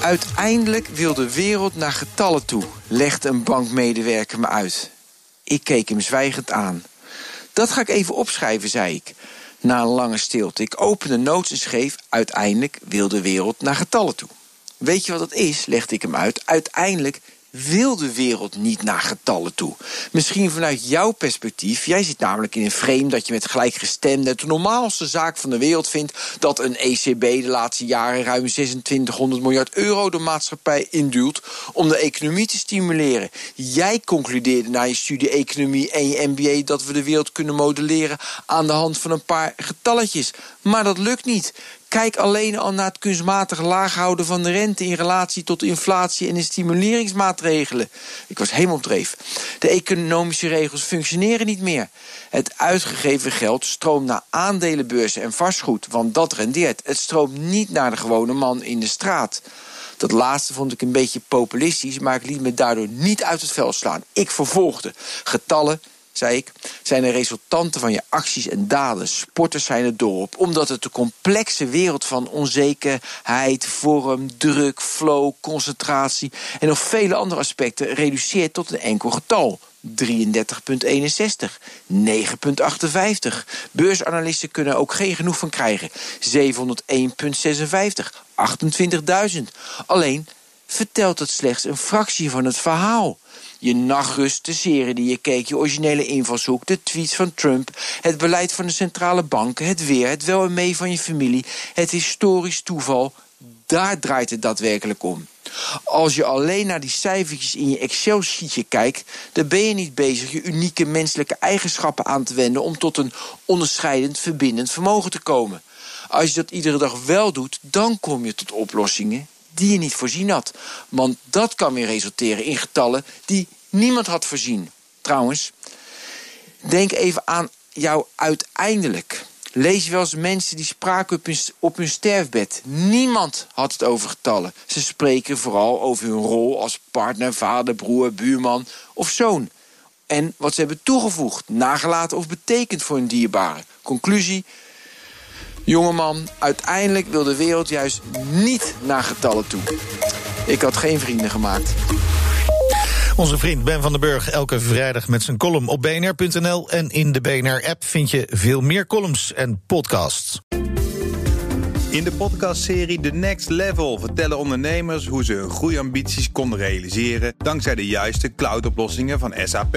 Uiteindelijk wil de wereld naar getallen toe, legde een bankmedewerker me uit. Ik keek hem zwijgend aan. Dat ga ik even opschrijven, zei ik. Na een lange stilte. Ik opende notes en schreef: Uiteindelijk wil de wereld naar getallen toe. Weet je wat dat is? legde ik hem uit. Uiteindelijk wil de wereld niet naar getallen toe. Misschien vanuit jouw perspectief. Jij zit namelijk in een frame dat je met gelijkgestemde de normaalste zaak van de wereld vindt dat een ECB de laatste jaren ruim 2600 miljard euro de maatschappij induwt om de economie te stimuleren. Jij concludeerde na je studie economie en je MBA dat we de wereld kunnen modelleren aan de hand van een paar getalletjes. Maar dat lukt niet. Kijk alleen al naar het kunstmatig laag houden van de rente in relatie tot inflatie en de stimuleringsmaatregelen. Ik was helemaal dreef. De economische regels functioneren niet meer. Het uitgegeven geld stroomt naar aandelenbeurzen en vastgoed, want dat rendeert. Het stroomt niet naar de gewone man in de straat. Dat laatste vond ik een beetje populistisch, maar ik liet me daardoor niet uit het veld slaan. Ik vervolgde. Getallen, zei ik, zijn de resultanten van je acties en daden. Sporters zijn het dorp, omdat het de complexe wereld van onzekerheid, vorm, druk, flow, concentratie en nog vele andere aspecten reduceert tot een enkel getal. 33,61, 9,58. Beursanalisten kunnen ook geen genoeg van krijgen. 701,56, 28.000. Alleen vertelt het slechts een fractie van het verhaal je nachtrust, de serie die je keek, je originele invalshoek, de tweets van Trump, het beleid van de centrale banken, het weer, het wel en mee van je familie, het historisch toeval. Daar draait het daadwerkelijk om. Als je alleen naar die cijfertjes in je Excel-sheetje kijkt, dan ben je niet bezig je unieke menselijke eigenschappen aan te wenden om tot een onderscheidend, verbindend vermogen te komen. Als je dat iedere dag wel doet, dan kom je tot oplossingen die je niet voorzien had. Want dat kan weer resulteren in getallen die niemand had voorzien. Trouwens, denk even aan jou uiteindelijk. Lees je wel eens mensen die spraken op hun, sterfbed. Niemand had het over getallen. Ze spreken vooral over hun rol als partner, vader, broer, buurman of zoon. En wat ze hebben toegevoegd, nagelaten of betekend voor hun dierbare. Conclusie: Jongeman, uiteindelijk wil de wereld juist niet naar getallen toe. Ik had geen vrienden gemaakt. Onze vriend Ben van den Burg elke vrijdag met zijn column op bnr.nl. En in de BNR-app vind je veel meer columns en podcasts. In de podcastserie The Next Level vertellen ondernemers hoe ze hun groeiambities konden realiseren dankzij de juiste cloudoplossingen van SAP.